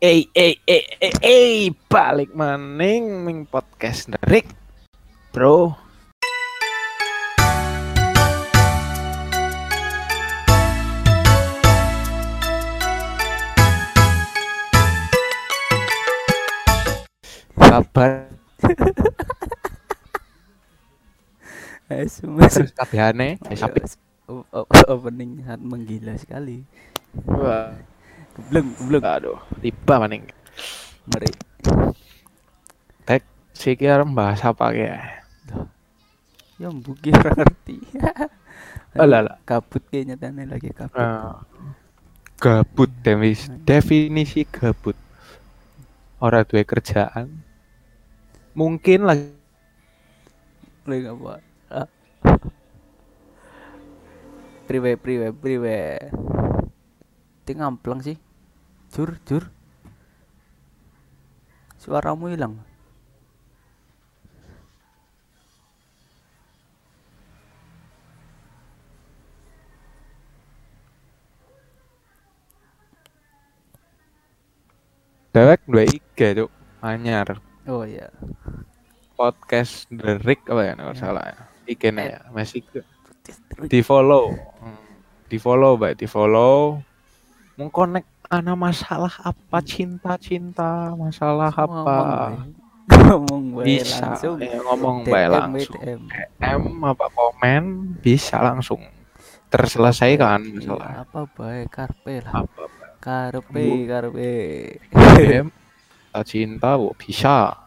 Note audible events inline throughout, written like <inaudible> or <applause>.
Eh eh eh eh eh balik maning ming podcast Rick. Bro. Kabar <laughs> Eh, semua terus kabehane o- opening sangat menggila sekali. Wah, Belum, belum. aduh, tiba maning. Mari. Tek siki arep bahas apa ya? Ya mbuki ngerti. <laughs> Alah lah. Kabut kayaknya tane lagi kabut. Eh, gabut definisi, definisi gabut orang duwe kerjaan mungkin lagi Lagi apa? Ah. Priwe, priwe, priwe. Ting ngamplang sih. Jur, jur. Suaramu hilang. dewek dua IG tuh anyar. Oh iya. podcast The Rick apa ya? Nggak Ya. salah ya. IG nya ya masih ke di follow. Di follow baik di follow. Mengkonek ana masalah apa cinta cinta masalah apa <laughs> Ngomong bae bisa langsung. ya, ngomong baik langsung DM. Apa komen bisa langsung terselesaikan Iya, masalah apa bae karpe lah. apa Karpe, karpe. DM cinta bu bisa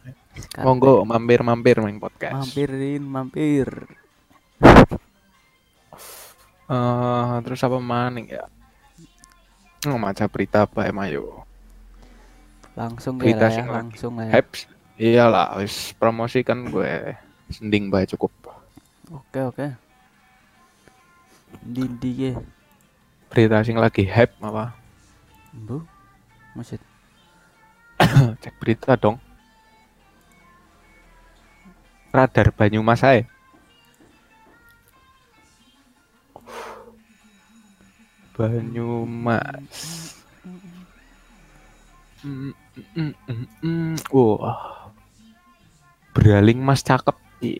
Karpe. monggo mampir mampir main podcast Mampirin, mampir. Eh, terus apa maning ya oh, maca berita apa emang yo Langsung ya Berita ya, langsung lah ya. Haps. Iyalah wis promosi kan gue. Sending bae cukup. Oke, oke. Dindi ke. berita sing lagi hype apa? Bu. Maksud <coughs> cek berita dong. Radar Banyumas ae Banyumas Mm, mm, wah beraling mas cakep Iya.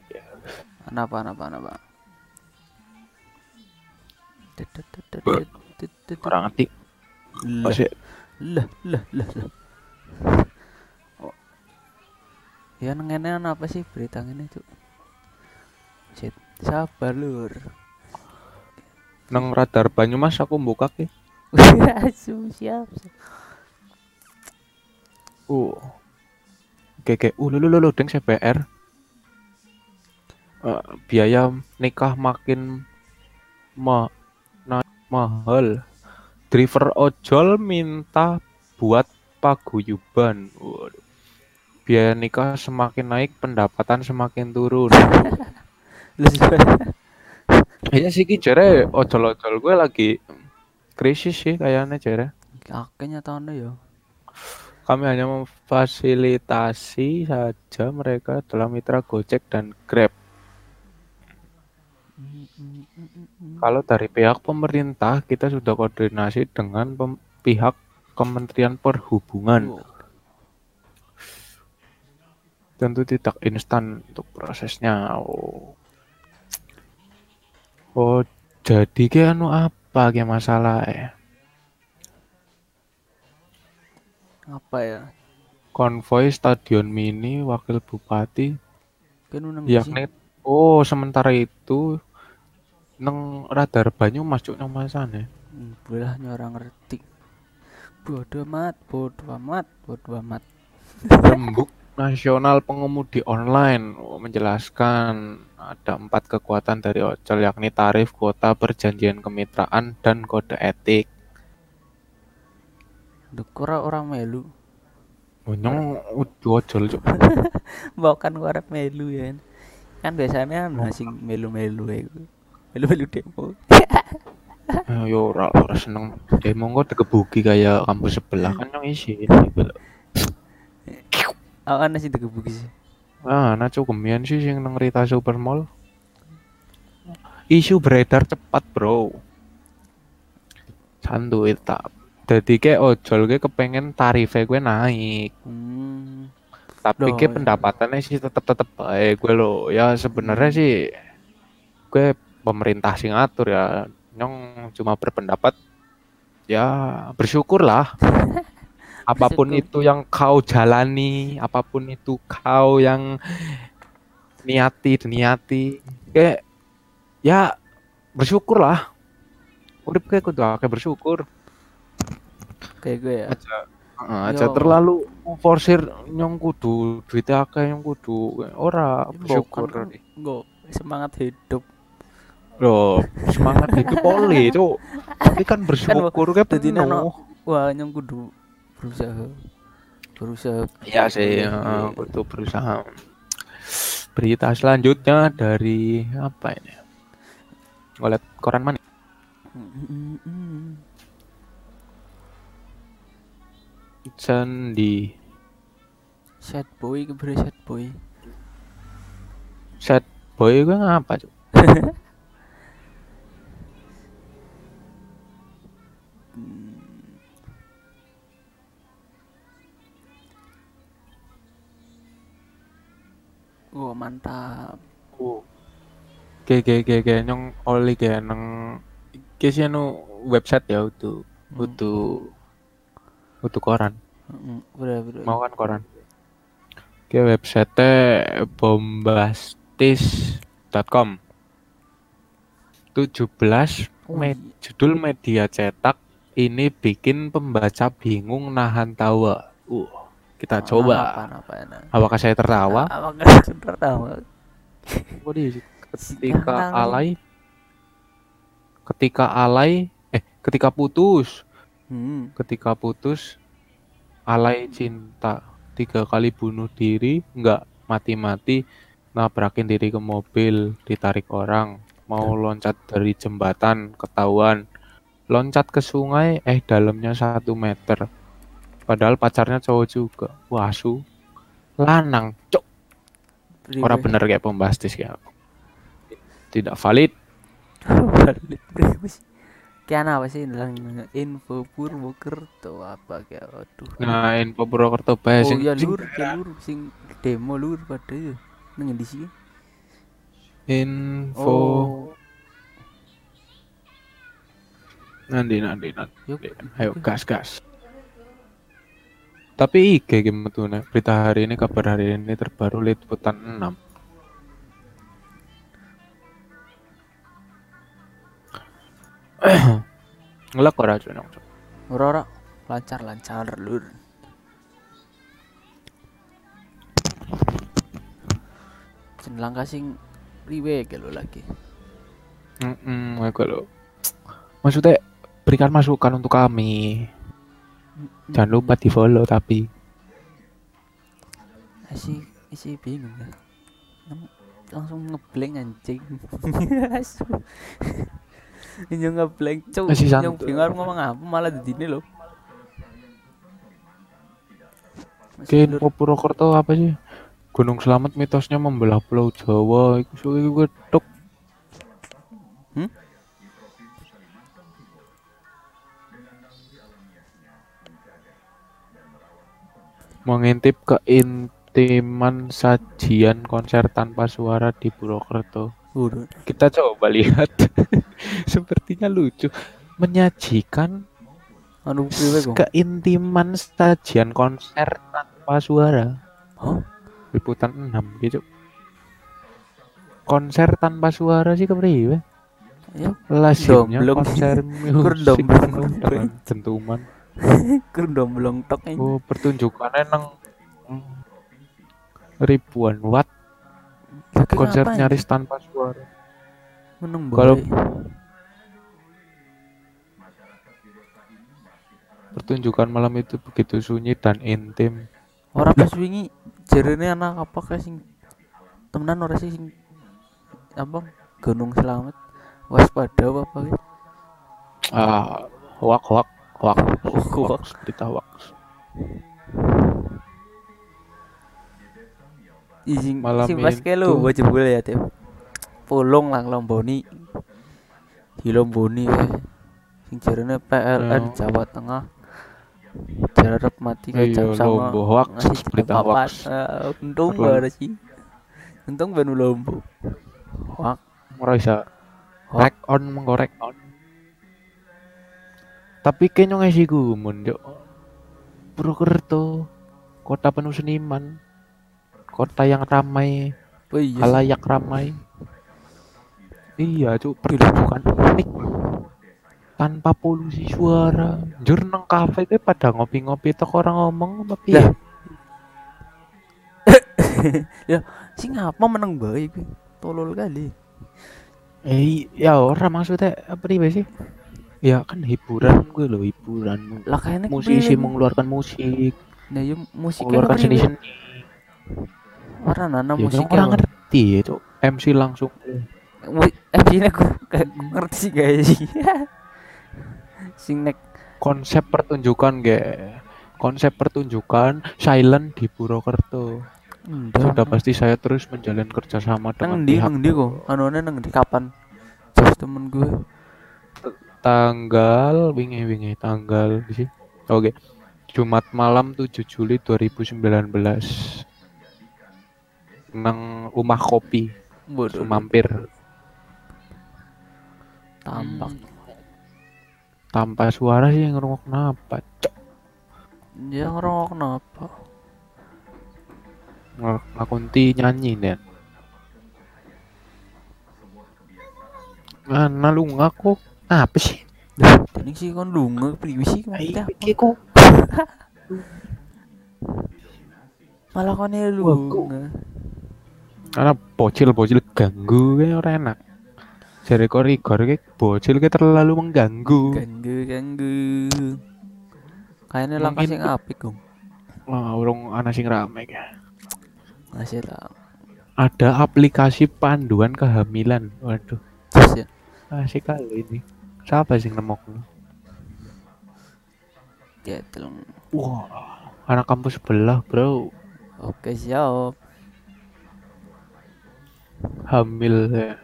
Kenapa, kenapa, kenapa? orang Lah, masih lah, lah, lah, lah. Oh. Ya apa sih berita itu? Shit, sabar lur. Nang radar Banyumas aku buka ki <laughs> siap. uh kayak uh lu lu lu deng CPR Eh, biaya nikah makin ma na- mahal driver ojol minta buat paguyuban Waduh. biaya nikah semakin naik pendapatan semakin turun? <laughs> Kayaknya sih ki jere ojol-ojol gue lagi krisis sih kayaknya jere Kakeknya tahun ya. Kami hanya memfasilitasi saja mereka dalam mitra Gojek dan Grab. Kalau dari pihak pemerintah, kita sudah koordinasi dengan pem- pihak Kementerian Perhubungan. Oh, Tentu tidak instan untuk prosesnya. Oh, oh jadi ki anu apa ki masalah ya? apa ya? Konvoy Stadion Mini Wakil Bupati Kan yakni oh sementara itu neng radar Banyumas cuk nang masane Hmm, Belah orang ngerti. Bodoh amat, bodoh amat, bodoh amat. rembuk nasional pengemudi online oh, menjelaskan ada empat kekuatan dari ojol yakni tarif kuota perjanjian kemitraan dan kode etik Dekora orang melu. Bonyong udah ojol cuk <laughs> Bahkan gua melu ya. Kan biasanya anu sing melu-melu ya. Melu-melu demo. <laughs> Yo ora ora seneng demo kok digebuki kayak kampus sebelah kan yang isi. <laughs> Awan sih digebuki sih. Ah, nah cukup kemian sih sing nang Rita Supermall. Isu beredar cepat, Bro. Santuy tak Dadi ke ojol ke kepengen tarifnya gue naik. Hmm. Tapi Loh, ke iya. pendapatannya sih tetep tetep baik gue lo. Ya sebenarnya Hmm. sih gue pemerintah sih ngatur ya. Nyong cuma berpendapat ya bersyukur lah. <laughs> <laughs> apa pun Bersyukur. itu yang kau jalani, apa pun itu kau yang niati niati, kayak ya bersyukur lah. Urip kayak kudu akeh bersyukur. Kayak gue ya. Aja aja terlalu forsir nyong kudu duit akeh nyong kudu ora bersyukur. Kan. Enggak, semangat hidup. Loh, semangat hidup boleh, Cuk. <laughs> Tapi kan bersyukur kayak dadi penuh. nano- Wah, yang kudu berusaha. Berusaha. Iya sih, iya. kudu berusaha. Berita selanjutnya dari apa ini? Oleh koran mana? Sandi. Sad boy kebre sad boy. Sad boy gue ngapa, Cuk? <laughs> Oh, mantap. Oh. Oke, oke, oke, oke, nyong oli kayak nang ke sih anu website ya itu, Hmm. itu, itu koran. Mm, Bener bener. Mau kan koran? Oke, website bombastis.com 17 Oh, med judul media cetak ini bikin pembaca bingung nahan tawa. Uh, kita Apa coba. apa apa. Apakah saya tertawa? <laughs> Apakah tertawa? Waduh, ketika alay ketika alay eh ketika putus Hmm. ketika putus alay cinta tiga kali bunuh diri nggak mati-mati nabrakin diri ke mobil ditarik orang mau loncat dari jembatan ketahuan loncat ke sungai eh dalamnya satu meter padahal pacarnya cowok juga wasu lanang cok orang bener kayak pembastis kayak aku. tidak valid <laughs> sih. Kayak apa sih dalam info Purwokerto apa kayak aduh. nah info Purwokerto bae Oh sing iya sing- lur, lur sing demo lur pada nang di sini. info Oh, nanti nanti nanti yuk. ayo gas gas tapi IG game tuh nih berita hari ini kabar hari ini terbaru liputan 6 <coughs> ngelak ora cuy nong Ora ora. Lancar lancar lur. Jeneng kasing priwe ke lo lagi. Hmm, kalau maksudnya berikan masukan untuk kami jangan lupa di follow tapi Isi isi bingung ya. Langsung ngeblank anjing. <laughs> Ini ngeblank. Masih Yang bingung ngomong apa malah di sini loh. Masih info Purwokerto apa sih? Gunung Selamat mitosnya membelah Pulau Jawa. Iku suwe gue tok. Hmm? Mengintip keintiman sajian konser tanpa suara di Purwokerto. Waduh. Kita coba lihat. <laughs> Sepertinya lucu. Menyajikan Anu keintiman sajian konser tanpa suara. Hah? Liputan 6 gitu. Konser tanpa suara sih kepriwe? Ya, Domblong. konser musik penuh <laughs> dengan dentuman. Belum tok ini. Oh, pertunjukannya nang ribuan watt Lagi konser ngapain? nyaris tanpa suara. Meneng Kalau-. Pertunjukan malam itu begitu sunyi dan intim. Ora pas wingi jarene anak apa kayak sing temenan ora sih sing apa Gunung Selamat waspada apa apa gitu. Ah, hoak hoak Hoak. hoak berita hoak. Ih, sing Malam kayak lu itu- baca bola ya tim. Polong lang lomboni. Di lomboni sing jarene PLN Oh. Jawa Tengah. Jarak mati kacang Iya, sama lombo. Hoax, berita papat. hoax. Ah, untung baru sih. Untung banu lombo. Hoax. Ora bisa. Hoax. rek on mengkorek on tapi kayaknya ngisi gumun yo Purwokerto kota penuh seniman kota yang ramai oh iya halayak ramai. Iya cuk pertunjukan unik. Tanpa polusi suara. Jur nang kafe ke pada ngopi-ngopi tok orang ngomong tapi Lah. <coughs> ya sih ngapa menang baik tolol kali. Eh ya ora maksudnya apa nih sih ya kan hiburan gue loh hiburan. Lah kayaknya musisi mengeluarkan musik. Nah ya musik mengeluarkan seni seni orang nana ya musik orang ngerti ya cok. MC langsung. Sini aku kayak ngerti sih guys. <laughs> Sing nek konsep pertunjukan ge. Konsep pertunjukan silent di Purwokerto. Sudah pasti saya terus menjalin kerjasama dengan nang di pihak nang di kok anuane nang di kapan? Terus temen gue tanggal wingi wingi tanggal di sini. Oke Jumat malam 7 Juli 2019 nang rumah kopi bodoh mampir tambak tanpa suara sih ngerungok kenapa cok. Ya ngerokok kenapa ngakunti nyanyi dan mana lu ngaku apa sih? Ini sih kan lunga priwi sih kita iki kok. <laughs> Malah kan ya kok- lunga karena bocil-bocil ganggu kayak orang enak. Jadi kok rigor kayak bocil kayak terlalu mengganggu. Ganggu ganggu. Kayaknya langkah sing apik dong wah urung ana sing rame kayak. Ngasih lah. Ada aplikasi panduan kehamilan. Waduh. ya asik kali ini. Siapa sih nemok ya tolong wah anak kampus sebelah bro. Oke siap. Hamil ya.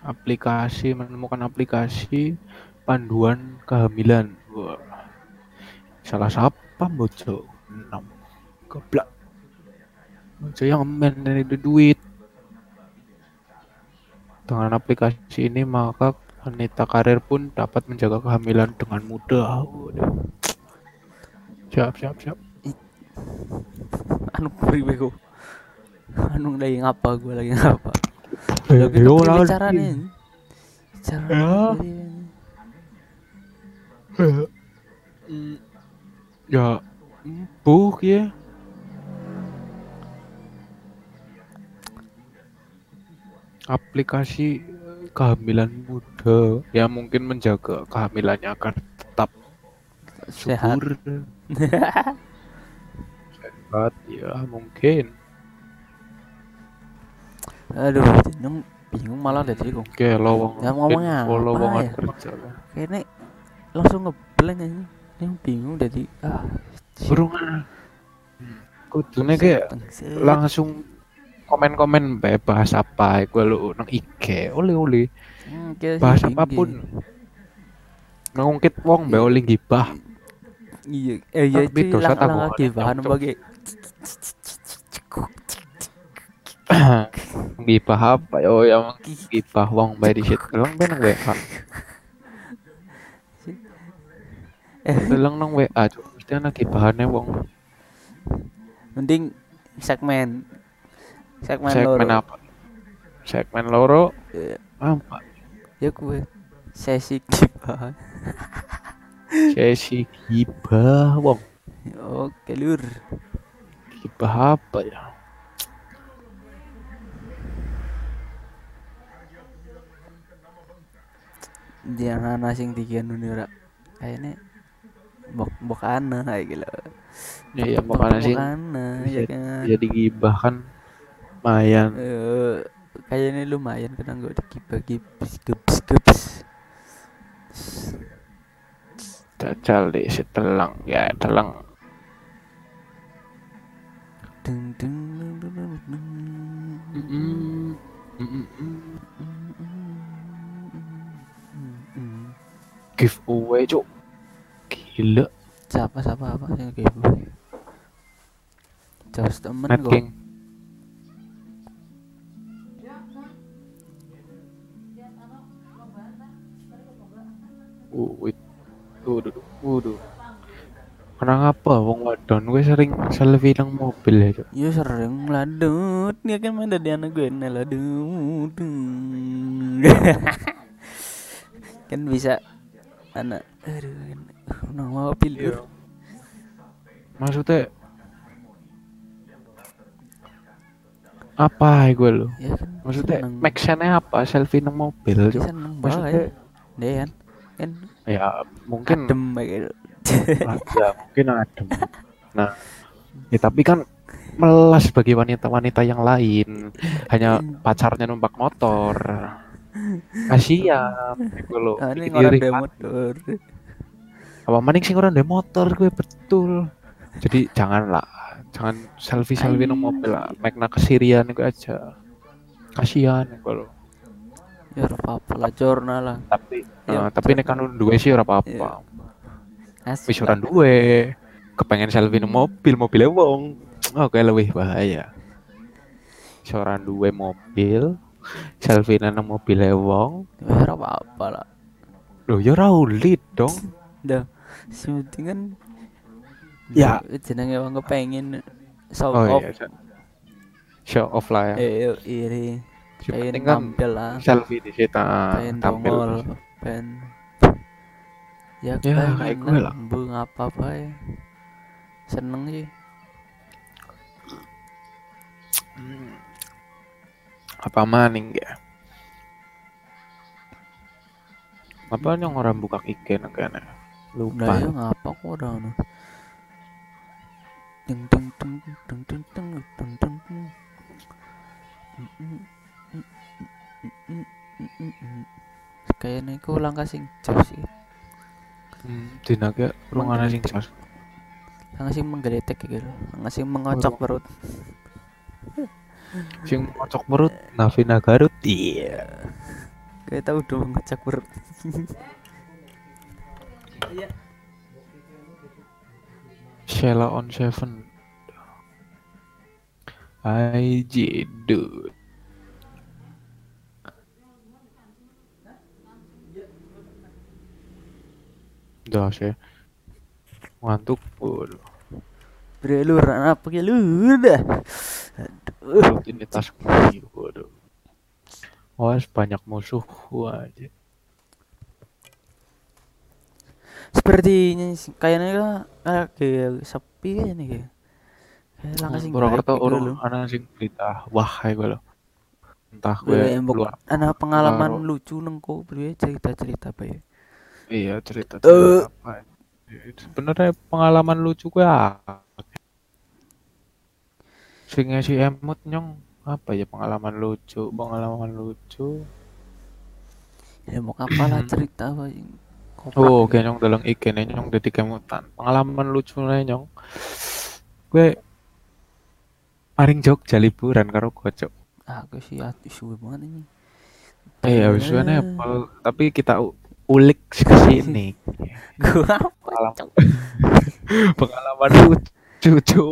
aplikasi menemukan aplikasi panduan kehamilan. Wah. Salah siapa bojo enam goblok. Bojo yang men dari duit dengan aplikasi ini maka wanita karir pun dapat menjaga kehamilan dengan mudah. Siap siap siap. Anu kok anu lagi ngapa? Gue lagi ngapa? Eh, Lagi yo, priwe lagi. caranya cara Ya. Mm, ya. Empuk ya aplikasi eh, kehamilan muda ya mungkin menjaga kehamilannya agar tetap sehat. subur. Sehat ya mungkin. Aduh jeneng bingung malah dari kok oke lowong. Ya, ngomongnya lowongan ya? kerja. Kayaknya langsung ngeblank aja. Yang bingung jadi ah burung ah. kudune kayak langsung komen-komen bahas apa? Gue lu nang IG oleh oleh Hmm, bahas apa pun. Ngungkit wong bae oleh gibah iya eh iya Tapi dosa tak lang boleh lagi bahan nyocok. bagi. <coughs> Gibah apa yo yang gibah wong bae di lang bae nang WA eh. Telang nang WA mesti ana gibahane wong. Mending segmen segmen, segmen loro. apa? Segmen loro? Eh, apa? Ya gue sesi kipas sesi gibah wong. Oke lur. Gibah apa ya? Jangan ana sing tiga ora kayaknya bok bok ana kayak gitu ya ya makanya sih. Ya kan? jadi gibah kan lumayan. Eh, kayaknya lumayan kena gue dikibah gibis gebs gebs Jajal deh si telang. Ya telang. Deng deng deng deng deng deng. Mm, mm, mm. Mm. giveaway cuk. Gila. Siapa siapa apa yang gue Jos temen Net wait. Waduh, waduh. Kenapa wong wadon gue sering selfie nang mobil ya, Cuk? Ya sering ladut, dia kan main dari anak gue nah ladut. <laughs> kan bisa anak aduh nang mobil Iya. Maksudnya apa ya gue lo? ya kan Maksudnya seneng. make apa selfie nang mobil, Dia Cuk? seneng Maksudnya- banget deh kan kan? Ya mungkin adem gitu. ya mungkin adem. <laughs> Nah, ya tapi kan melas bagi wanita-wanita yang lain. Hanya pacarnya numpak motor. Kasihan iku lho Ah, ini orang kan. motor. Apa maning sing ora ndek motor gue betul. Jadi janganlah. Jangan selfie selfie nang mobil lah. Makna kesirian itu aja. Kasihan iku lho ya ora apa-apa lah jurnal lah. Tapi Ya, eh, tapi nek kan duwe sih ora apa-apa. Iya. wis ora duwe. Kepengen selfie nang mobil mobilnya wong. <tsk> Oke lebih bahaya. Ora duwe mobil selfie nang mobilnya wong. Ya ora apa-apa lah. Loh ya ora ulit dong. <tsk> dah sing kan Ya. jenenge wong kepengen show Oh off. iya. Show off lah ya. eh iri Yang pengen kan tampil lah selfie di situ ah, pengen tampil. pengen ya, Ya, kayak gue lah. bung apa apa ya seneng sih Hmm. Apa maning ya? Apa yang orang buka kiken kayaknya? Lupa. ya ngapa kok udah. Ding ding ding ding ding ding ding ding ding. Kayaknya aku langkah sing jauh sih. Hmm, dina ke rungane sing sos. Langkah sing menggeletek gitu. Langkah sing mengocok perut. Sing ngocok perut Navina Garut. Iya. Kayak tahu dong ngocok perut. <laughs> Sheila on Seven. IG dude. Udah sih. Ngantuk. Waduh. Bre lu apa ya lu udah. Aduh. Rutinitas gue. Waduh. Wah, banyak musuh aja. Sepertinya kayaknya kayak kayak sepi aja nih kayak. Kayak langkah sing Purwokerto gitu urung ana sing berita. Wah, kayak gue loh. Entah gue Gue embok luar. ana pengalaman lucu nengko bro cerita-cerita apa ya. Iya, cerita Eh. cerita apa. Sebenarnya pengalaman lucu gue apa? Sing si emut nyong apa ya pengalaman lucu, pengalaman lucu. Ya mau apalah cerita apa yang Oh, gitu. kayak nyong dalam ikan nyong dari kemutan. Pengalaman lucu nyong. Gue maring Jogja liburan karo kocok. Ah, gue sih hati suwe banget ini. Eh, habis itu apa? Tapi kita ulik ke <laughs> sini. Gue apa? Pengalaman, <laughs> pengalaman lucu.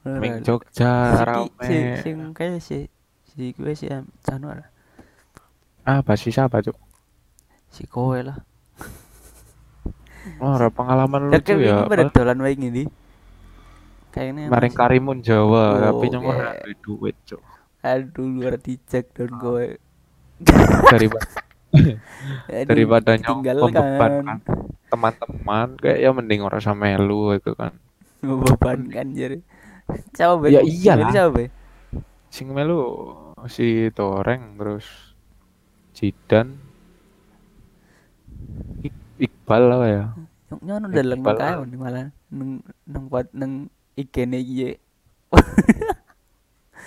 Ming Jogja rame. Si, sing kayak si si gue si am- Januar Apa sih siapa, Cuk? si kowe lah. Oh, ada pengalaman lucu ya. ini pada dolan wae ngene. Kayaknya Maring Karimun Jawa, tapi Oh, nyong oke. ora duit, Cuk. Aduh luar dicek don kowe. Daripada Aduh, daripada nyokong beban teman-teman kayak ya mending orang sama lu itu kan. Beban kan jadi coba ya iya lah coba sing melu si Toreng terus Jidan. Iqbal lah ya? Nyoknya nu dalang makanya malah neng neng buat neng ikene iya.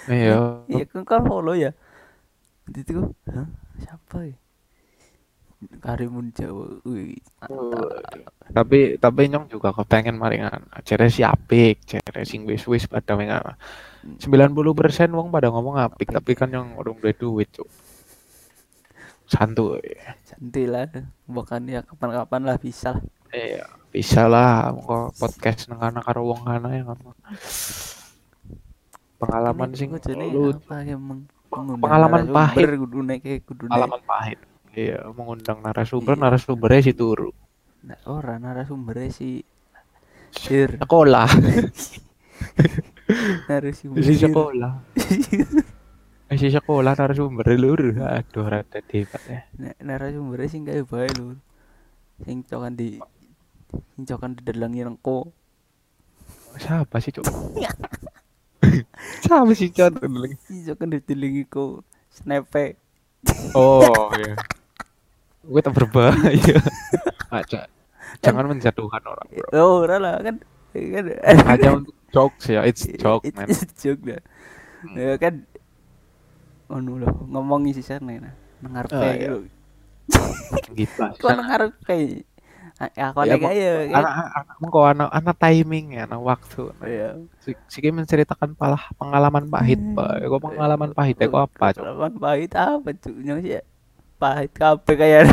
Iya iya kan follow ya? Itu hah? Siapa ya? Karimun Jawa. Wih, tapi tapi nyong juga kepengen maringan cere si apik cere sing wis wis pada menga 90% wong pada ngomong apik tapi kan yang urung duwe duit cuk santuy Santai lah. Bukan ya kapan-kapan lah bisa lah. iya bisa lah kok podcast nang kana karo wong kana yang apa pengalaman sing lu ya Pengalaman pahit. pengalaman pahit iya mengundang narasumber Iya. narasumbernya si turu. Nah, ora narasumbernya si Sir. Sekolah. <laughs> Narasumber si sekolah. Eh, si sekolah narasumbernya lur. Aduh rada debat ya. Nah, narasumbernya sing kayak bae lho. Sing cokan di sing cokan di dalang rengko. siapa sih cok siapa sih cok Sing cokan di dalang ko snape. oh iya gue tak berbahaya Aja. <laughs> jangan menjatuhkan orang bro Oh, lah kan kan hanya untuk jokes ya it's joke It- man it's joke dah. Hmm. Ya kan anu loh ngomongin sih sana nah nengar Ah, iya. lho. gitu lah <laughs> Kok nengar pe. Aku Ya, kan. anak anak kok anak anak timing ya anak waktu Iya. si, si menceritakan palah pengalaman pahit Hmm. pak kok pengalaman pahit ya kok apa cok Pengalaman pahit apa tuh? Nyong sih pahit kabeh kayak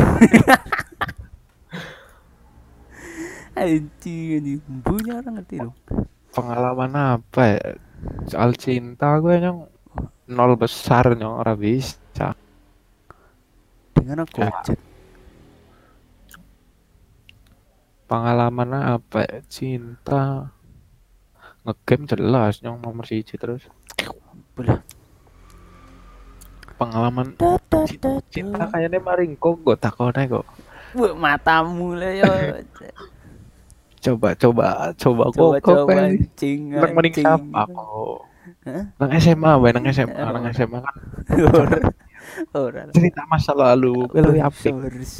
Anjing anjing punya orang ngerti dong. pengalaman apa ya soal cinta gue nyong nol besar nyong ora bisa Dengan aku Ya. pengalaman apa ya? cinta ngegame jelas nyong nomor siji terus Belah. Pengalaman cinta, cinta kayaknya maringko gue takutnya kok Wah, matamu lah yo. coba coba coba kok Coba kok anjing. nang mending anjing. siapa kok nang SMA bae nang SMA nang SMA kan Ora. Cerita masa lalu gue lebih apik Surs.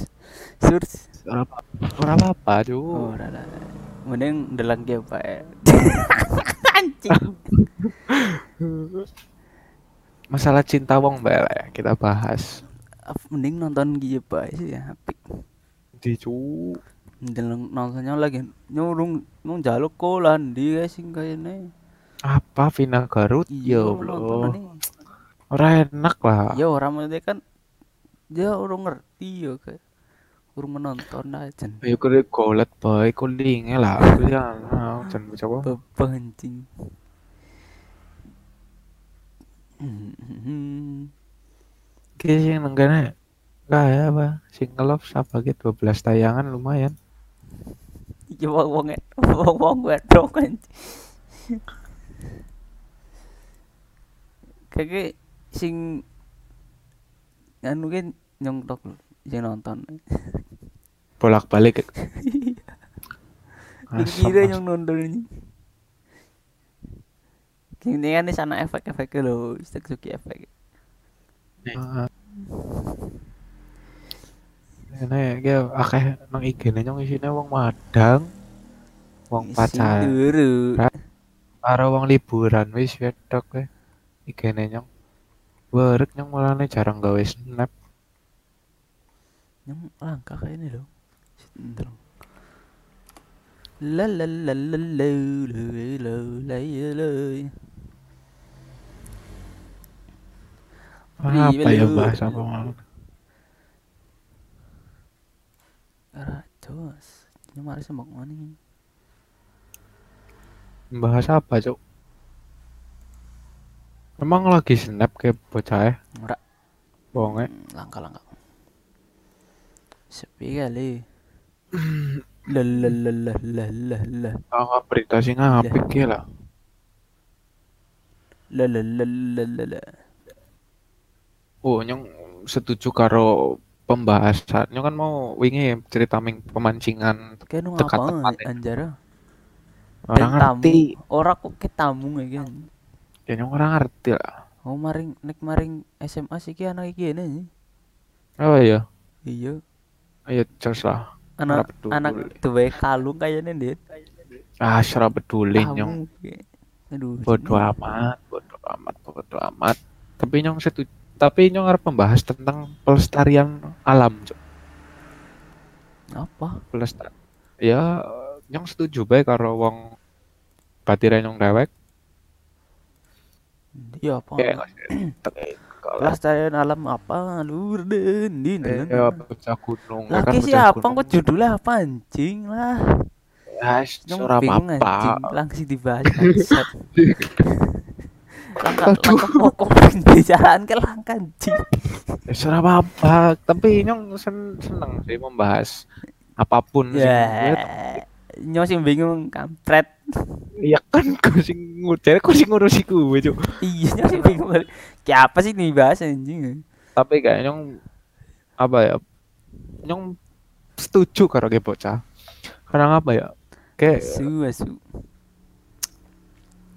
Surs. ora apa ora apa apa cu Ora. Mending delang ge Pak. <laughs> Anjing. <laughs> masalah cinta wong lah ya, kita bahas Mending nonton Pak sih ya. apik. di cu Ndeleng nontonnya lagi nyurung nung jaluk kolan dia sing kayaknya. apa Vina Garut Iya, ya ini. ora enak lah Ya orang itu kan dia orang ngerti ya kayak urung menonton aja. ayo kure golet bae kulinge lah aku ya nah, jangan coba Bebancing. Hmm. Ki sing nang kene kaya apa single love sabage 12 tayangan lumayan Ya wong wong wong wong wedok kan. Kayak sing anu kan nyongtok lho, sing nonton. bolak-balik <laughs> Dikira yang nonton ini. Ini kan di sana efek-efeknya loh, suki efek. Ini ya akeh nang IG-ne nyong isine wong madang, wong pacar, karo wong liburan wis wedok we. IG-ne nyong. Werek nyong mulane jarang gawe snap. Yang langka kayak ini loh. Bentar. La la la la la la la la la Apa iya, ya bahasa Pemalang? Ratus. Ini mari sembok mana nih? Bahas apa, Cok? Emang lagi snap kayak bocah ya? Enggak. Bohong ya? Hmm, Langka-langka. Sepi kali. <clears throat> Lalalalalalalah. Ah, berita sih ngapik ya lah. Lalalalalalalah. Oh, nyong setuju karo pembahasan. Nyong kan mau wingi cerita ming pemancingan Kayak nu Tekan apa anjara? orang ngerti. Ora kok ke tamu ya kan. Ya nyong orang ngerti lah. Oh maring nek maring SMA sih ki anak iki ini. Oh iya. Iya. Ayo jos lah. Anak anak tuwe kalung kayaknya dit. Ah, syara peduli nyong. Aduh. Bodo ini. amat, bodo amat, bodo amat. Tapi nyong setuju. Tapi nyong harus membahas tentang pelestarian alam, Cuk. Apa? Pelestar. Ya, nyong setuju bae karo wong batire nyong dewek. Iya apa? Ya, Pelestarian alam apa? Lur den din. ya bocah gunung. ya kan siapa kok judulnya apa anjing lah. dibahas Nyong ora bingung anjing, langsung dibahas. <laughs> Langkah Aduh. langkah pokok pembicaraan ke langkah anjing. Ya ora apa-apa, tapi nyong sen seneng sih membahas apa pun sing Ya. Nyong sing bingung kampret. Iya kan kau sing ngucap, kau sing ngurusi gue cuk. Iya, nyong sing bingung. Kayak apa sih nih bahas anjing? Tapi kayak nyong apa ya? Nyong setuju karo ge bocah. Karena apa ya? Kayak Asu, asu.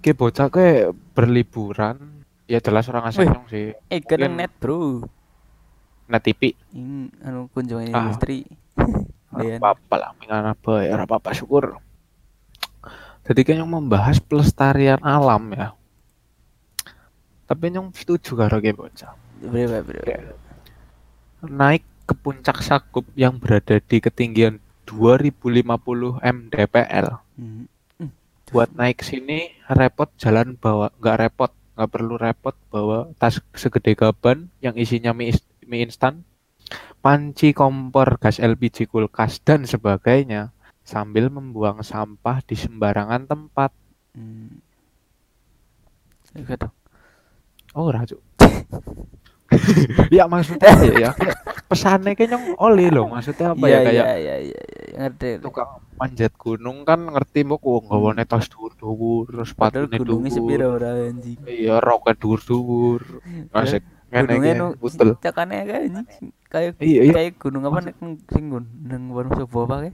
Ke bocah kayak berliburan ya jelas orang asing nyong sih. Eh, kena net, Bro. Net TV. Anu kunjungan Ah. industri. Apa-apa lah mingan apa ya apa-apa syukur. Jadi kan yang membahas pelestarian alam ya. Tapi nyong setuju karo ge bocah. Bro? Kayak naik ke puncak Sakup yang berada di ketinggian 2050 mdpl. Hmm. Buat naik sini repot jalan bawa nggak repot, nggak perlu repot bawa tas segede gaban yang isinya mie, mie instan, panci kompor gas LPG kulkas dan sebagainya sambil membuang sampah di sembarangan tempat. Hmm. Gitu. Oh, rajuk. <laughs> ya maksudnya ya, ya pesannya kayaknya oli loh maksudnya apa ya Iya, kayak iya, ngerti. tukang manjat gunung kan ngerti mbok wong nggawane tas dhuwur-dhuwur terus Padahal sepatune gunungnya dhuwur. sepira ora anjing. iya roket dhuwur-dhuwur. Asik. Ngene Gunungnya iki nu putel. cakane kayak iya iya. kayak gunung apa nek sing gun nang Wonosobo apa?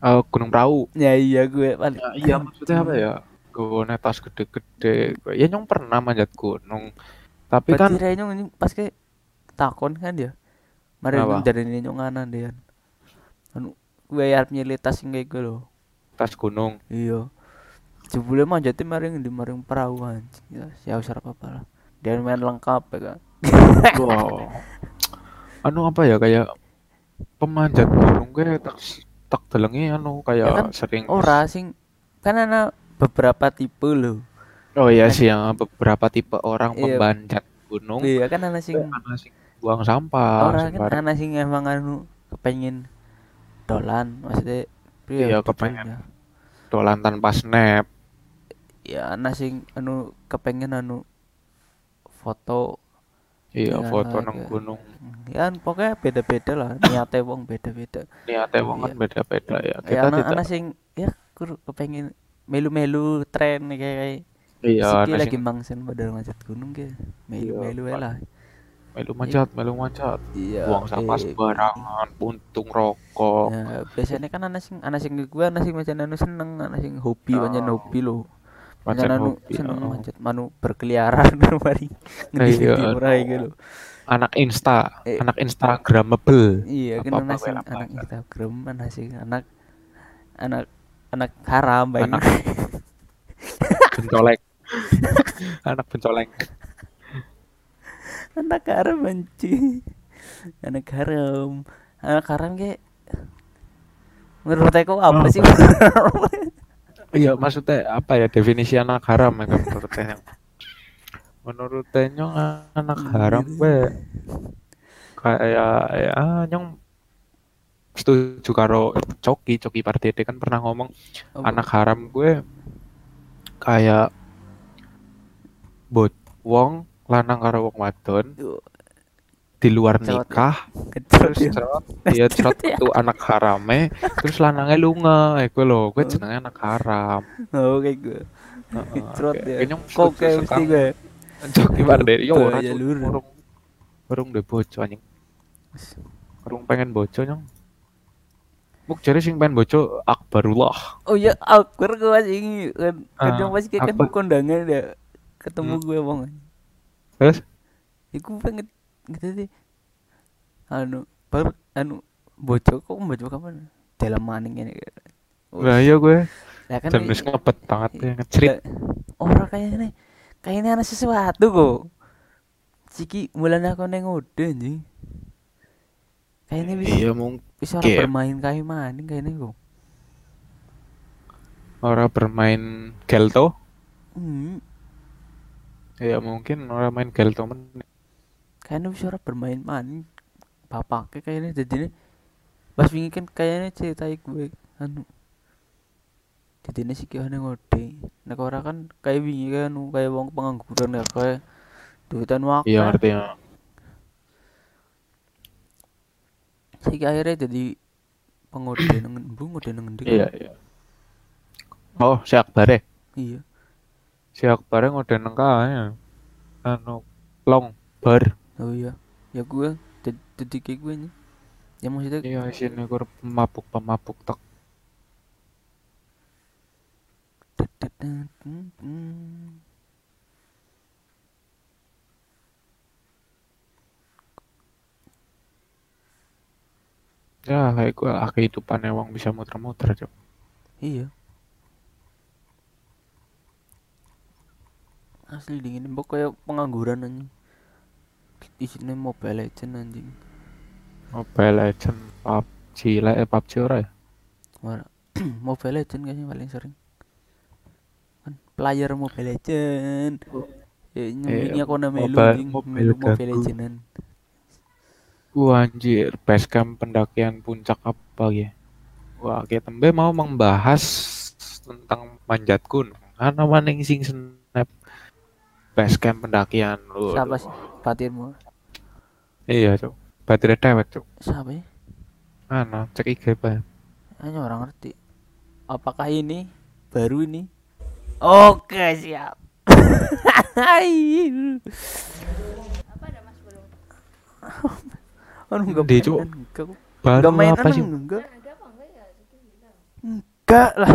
Eh, gunung perahu. Ya iya gue paling. ya, iya maksudnya apa ya? Nggawane tas gede-gede. Ya nyong pernah manjat gunung. Tapi Berarti kan nyong ini pas ke takon kan dia. Mari nyong dari ini nyong anan dia. Anu gue arep nyilih tas sing kayak gue loh. tas gunung Iya. Jebule manjatnya maring di maring perahu anjing. Ya, ya usah apa-apa lah. Dia main lengkap ya kan. wow anu apa ya kayak pemanjat gunung kayak tak tak delengi anu kayak Ya kan, sering Ora sing kan ana beberapa tipe loh. oh iya sih yang beberapa tipe orang Iya. pemanjat gunung Iya kan ana sing ana sing buang sampah Orang kan ana sing emang anu kepengen dolan maksudnya Iya, kepengen. ya. dolan tanpa snap. Ya ana sing anu kepengen anu foto iya Iya, foto kayak- nang gunung. Ya pokoknya beda-beda lah niatnya wong beda-beda. Niatnya wong kan Iya. beda-beda ya. Ya kita ana tidak ana sing ya kur kepengen melu-melu tren kayak kayak iya Siki ana lagi mangsen pada manjat gunung ke melu-melu Iya, lah melu manjat melu manjat iya buang sampah eh, sembarangan puntung rokok Ya, biasanya kan ana sing ana sing gue ana sing macam anu seneng, ana sing hobi Oh. pancen hobi lo. Pancen anu seneng oh. manjat manu berkeliaran <laughs> mari. Ngendi Iya, murah iki lho. anak insta Eh. anak instagramable Iya, kan Apa-apa ana gue sing anak. Instagram, ana sing anak anak anak haram bae. Anak- <laughs> pencolek <laughs> anak pencolek anak haram anjing. Anak haram. Anak haram ke menurut aku apa sih? <laughs> iya maksudnya apa ya definisi anak haram ya menurut saya menurut saya nyong anak haram gitu. gue kayak ya nyong setuju karo Coki Coki Pardede kan pernah ngomong Apa? anak haram gue kayak bot wong lanang karo wong wadon di luar ya. nikah kecot terus <laughs> ya. cerot dia cerot ya. itu anak harame terus lanangnya lunga iku lho gue Oh. jenenge anak haram Oh, kayak gue. Cerot <laughs> ya. Kok kayak mesti gue. Coki Pardede yo ora lur. urung urung de bojo anjing urung pengen bojo nyong Muk jare sing pengen bojo Akbarullah Oh ya, awkward gue masih ini kan Ah, kadang pas kayak kan kondangan ya ketemu Hmm. gue bang. Terus Iku pengen gitu sih. Anu, baru anu bojo kok bojo kapan? Dalam maning ini. lah iya gue Lah kan dan wis ngebet banget ya ngecerit Orang kayaknya kayaknya ada sesuatu kok. Ciki bulan aku neng udah anjing. Kayaknya bisa iya mung bisa orang kayak- bermain kayu maning kayaknya kok. ora bermain gelto Hmm, ya mungkin orang main gelto men kayaknya bisa orang bermain maning. Bapaknya kayaknya jadi pas wingi kan kayaknya cerita gue anu Didine sikihane ngode. Nek ora kan kayak wingi kan kayak wong pengangguran ya kayak duitan waktu. Iya ngerti ya. Saiki akhirnya jadi pengode nang bu ngode ndi? Iya iya. Oh, si Akbar ya? Iya. Si Akbar ngode nang kae. Anu long bar. Oh iya. Ya gue jadi kayak gue nih. Ya maksudnya Iya, isine kur pemabuk-pemabuk tek. Ya, kayak gue kehidupannya wong bisa muter-muter, Cok. Iya. Asli dingin mbok kayak pengangguran anjing. Isinya Mobile Legend anjing. Mobile Legend, PUBG, lah eh PUBG ora ya? Ora. <clears throat> Mobile Legend kayaknya paling sering. Kan player Mobile Legend. Ya nyembini Eh, aku nama melu Mobile- anjing, Mobile melu Mobile. Legendan. Wah anjir, basecamp pendakian puncak apa ya? Wah, kita tembe mau membahas tentang manjat gunung. Ana maning sing snap basecamp pendakian lu. Siapa sih? Batinmu. Iya, Cok. Baterai dewek, Cok. Siapa ya? Ana, cek IG Pak. Hanya orang ngerti. Apakah ini baru ini? Oke, siap. <laughs> Aduh, enggak Di, Cuk. mainan, enggak. kok. Baru Enggak mainan apa enggak. Enggak lah.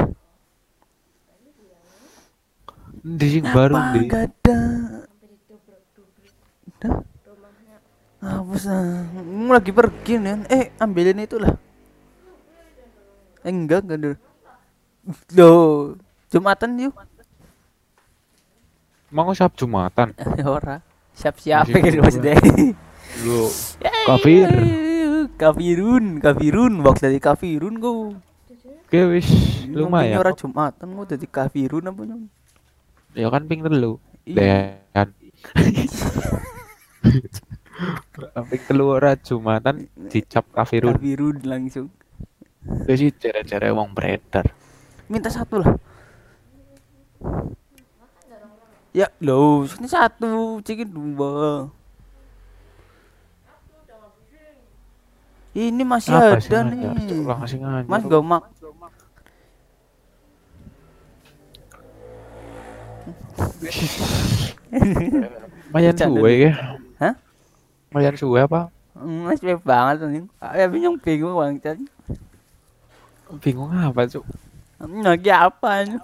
Di sing baru di. enggak ada? Hapus. Mau lagi pergi nih. Eh, ambilin itu lah. Eh, enggak, enggak ada. Loh, Jumatan yuk. Mau siap Jumatan. <laughs> Ora. Siap-siap berdua. maksudnya. Lu <laughs> kafir. Kafirun, kafirun, box dari kafirun go. Oke wis lumayan. Ora Jumatan mau jadi kafirun apa nyong? Ya kan ping telu. Iya. Dan <laughs> ping telu ora Jumatan dicap kafirun. Kafirun langsung. Wis sih cere-cere wong beredar. Minta satu lah. Ya, lo, ini satu, cikin dua. Ini masih Apa sih ada ngajar? nih. Mas gak <laughs> Mayan suwe ya. Hah? Mayan suwe apa? Mas web banget nih. Ya bingung bingung bang Chan. Bingung apa, Cuk? Lagi apa nih?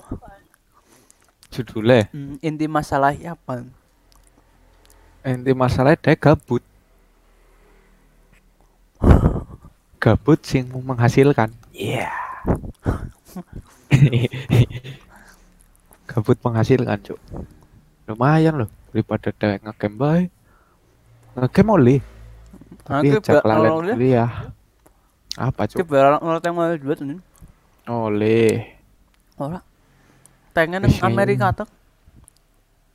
Judulnya Hmm, inti masalahnya apa? inti masalahnya dia gabut. <laughs> Gabut sing menghasilkan. Iya. <laughs> gabut menghasilkan, Cuk. Lumayan loh daripada dewek ngegame bae. Ngegame oleh. Tapi Aku ajak ba- lalen oleh. kuliah. Apa, Cuk? Coba orang yang mau dua tuh. Oleh. Ora. Pengen nang. Amerika tuh.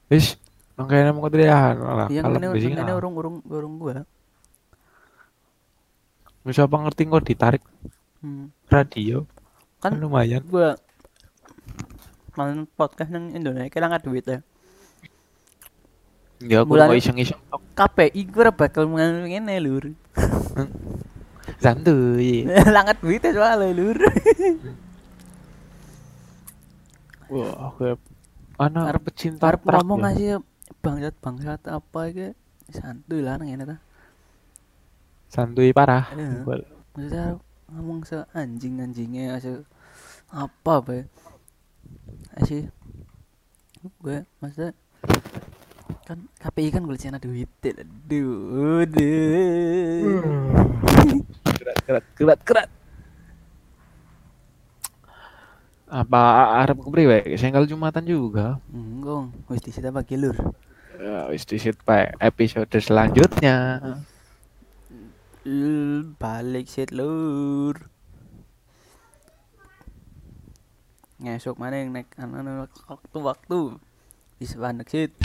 Wis, nang kene mau kuliah lah. Yang ini besi ini urung urung gua. Wis apa ngerti kok ditarik Hmm. radio. Kan Kan lumayan. gua main podcast nang Indonesia kira nggak duit ya. Ya aku mau iseng-iseng. KPI ora bakal mengalami ngene lur. <laughs> santuy. <laughs> Langat duit ya soalnya lur. <laughs> Wah, kayak anak Arep- pecinta Arep ngomong ya. ngasih bangsat bangsat apa iki santuy lah nang ngene ta. Santuy parah. Iya. Maksudnya ngomong se anjing anjingnya se apa be sih gue maksudnya kan KPI kan gue cina duit aduh aduh Kerat, kerat, kerat, kerat. Apa arep kepriwe? Senggal Jumatan juga. enggak wis disita pakai lur Ya, wis disit pae episode selanjutnya. Balik sit lur ngesok mana yang naik anak waktu waktu. Di sebanyak sit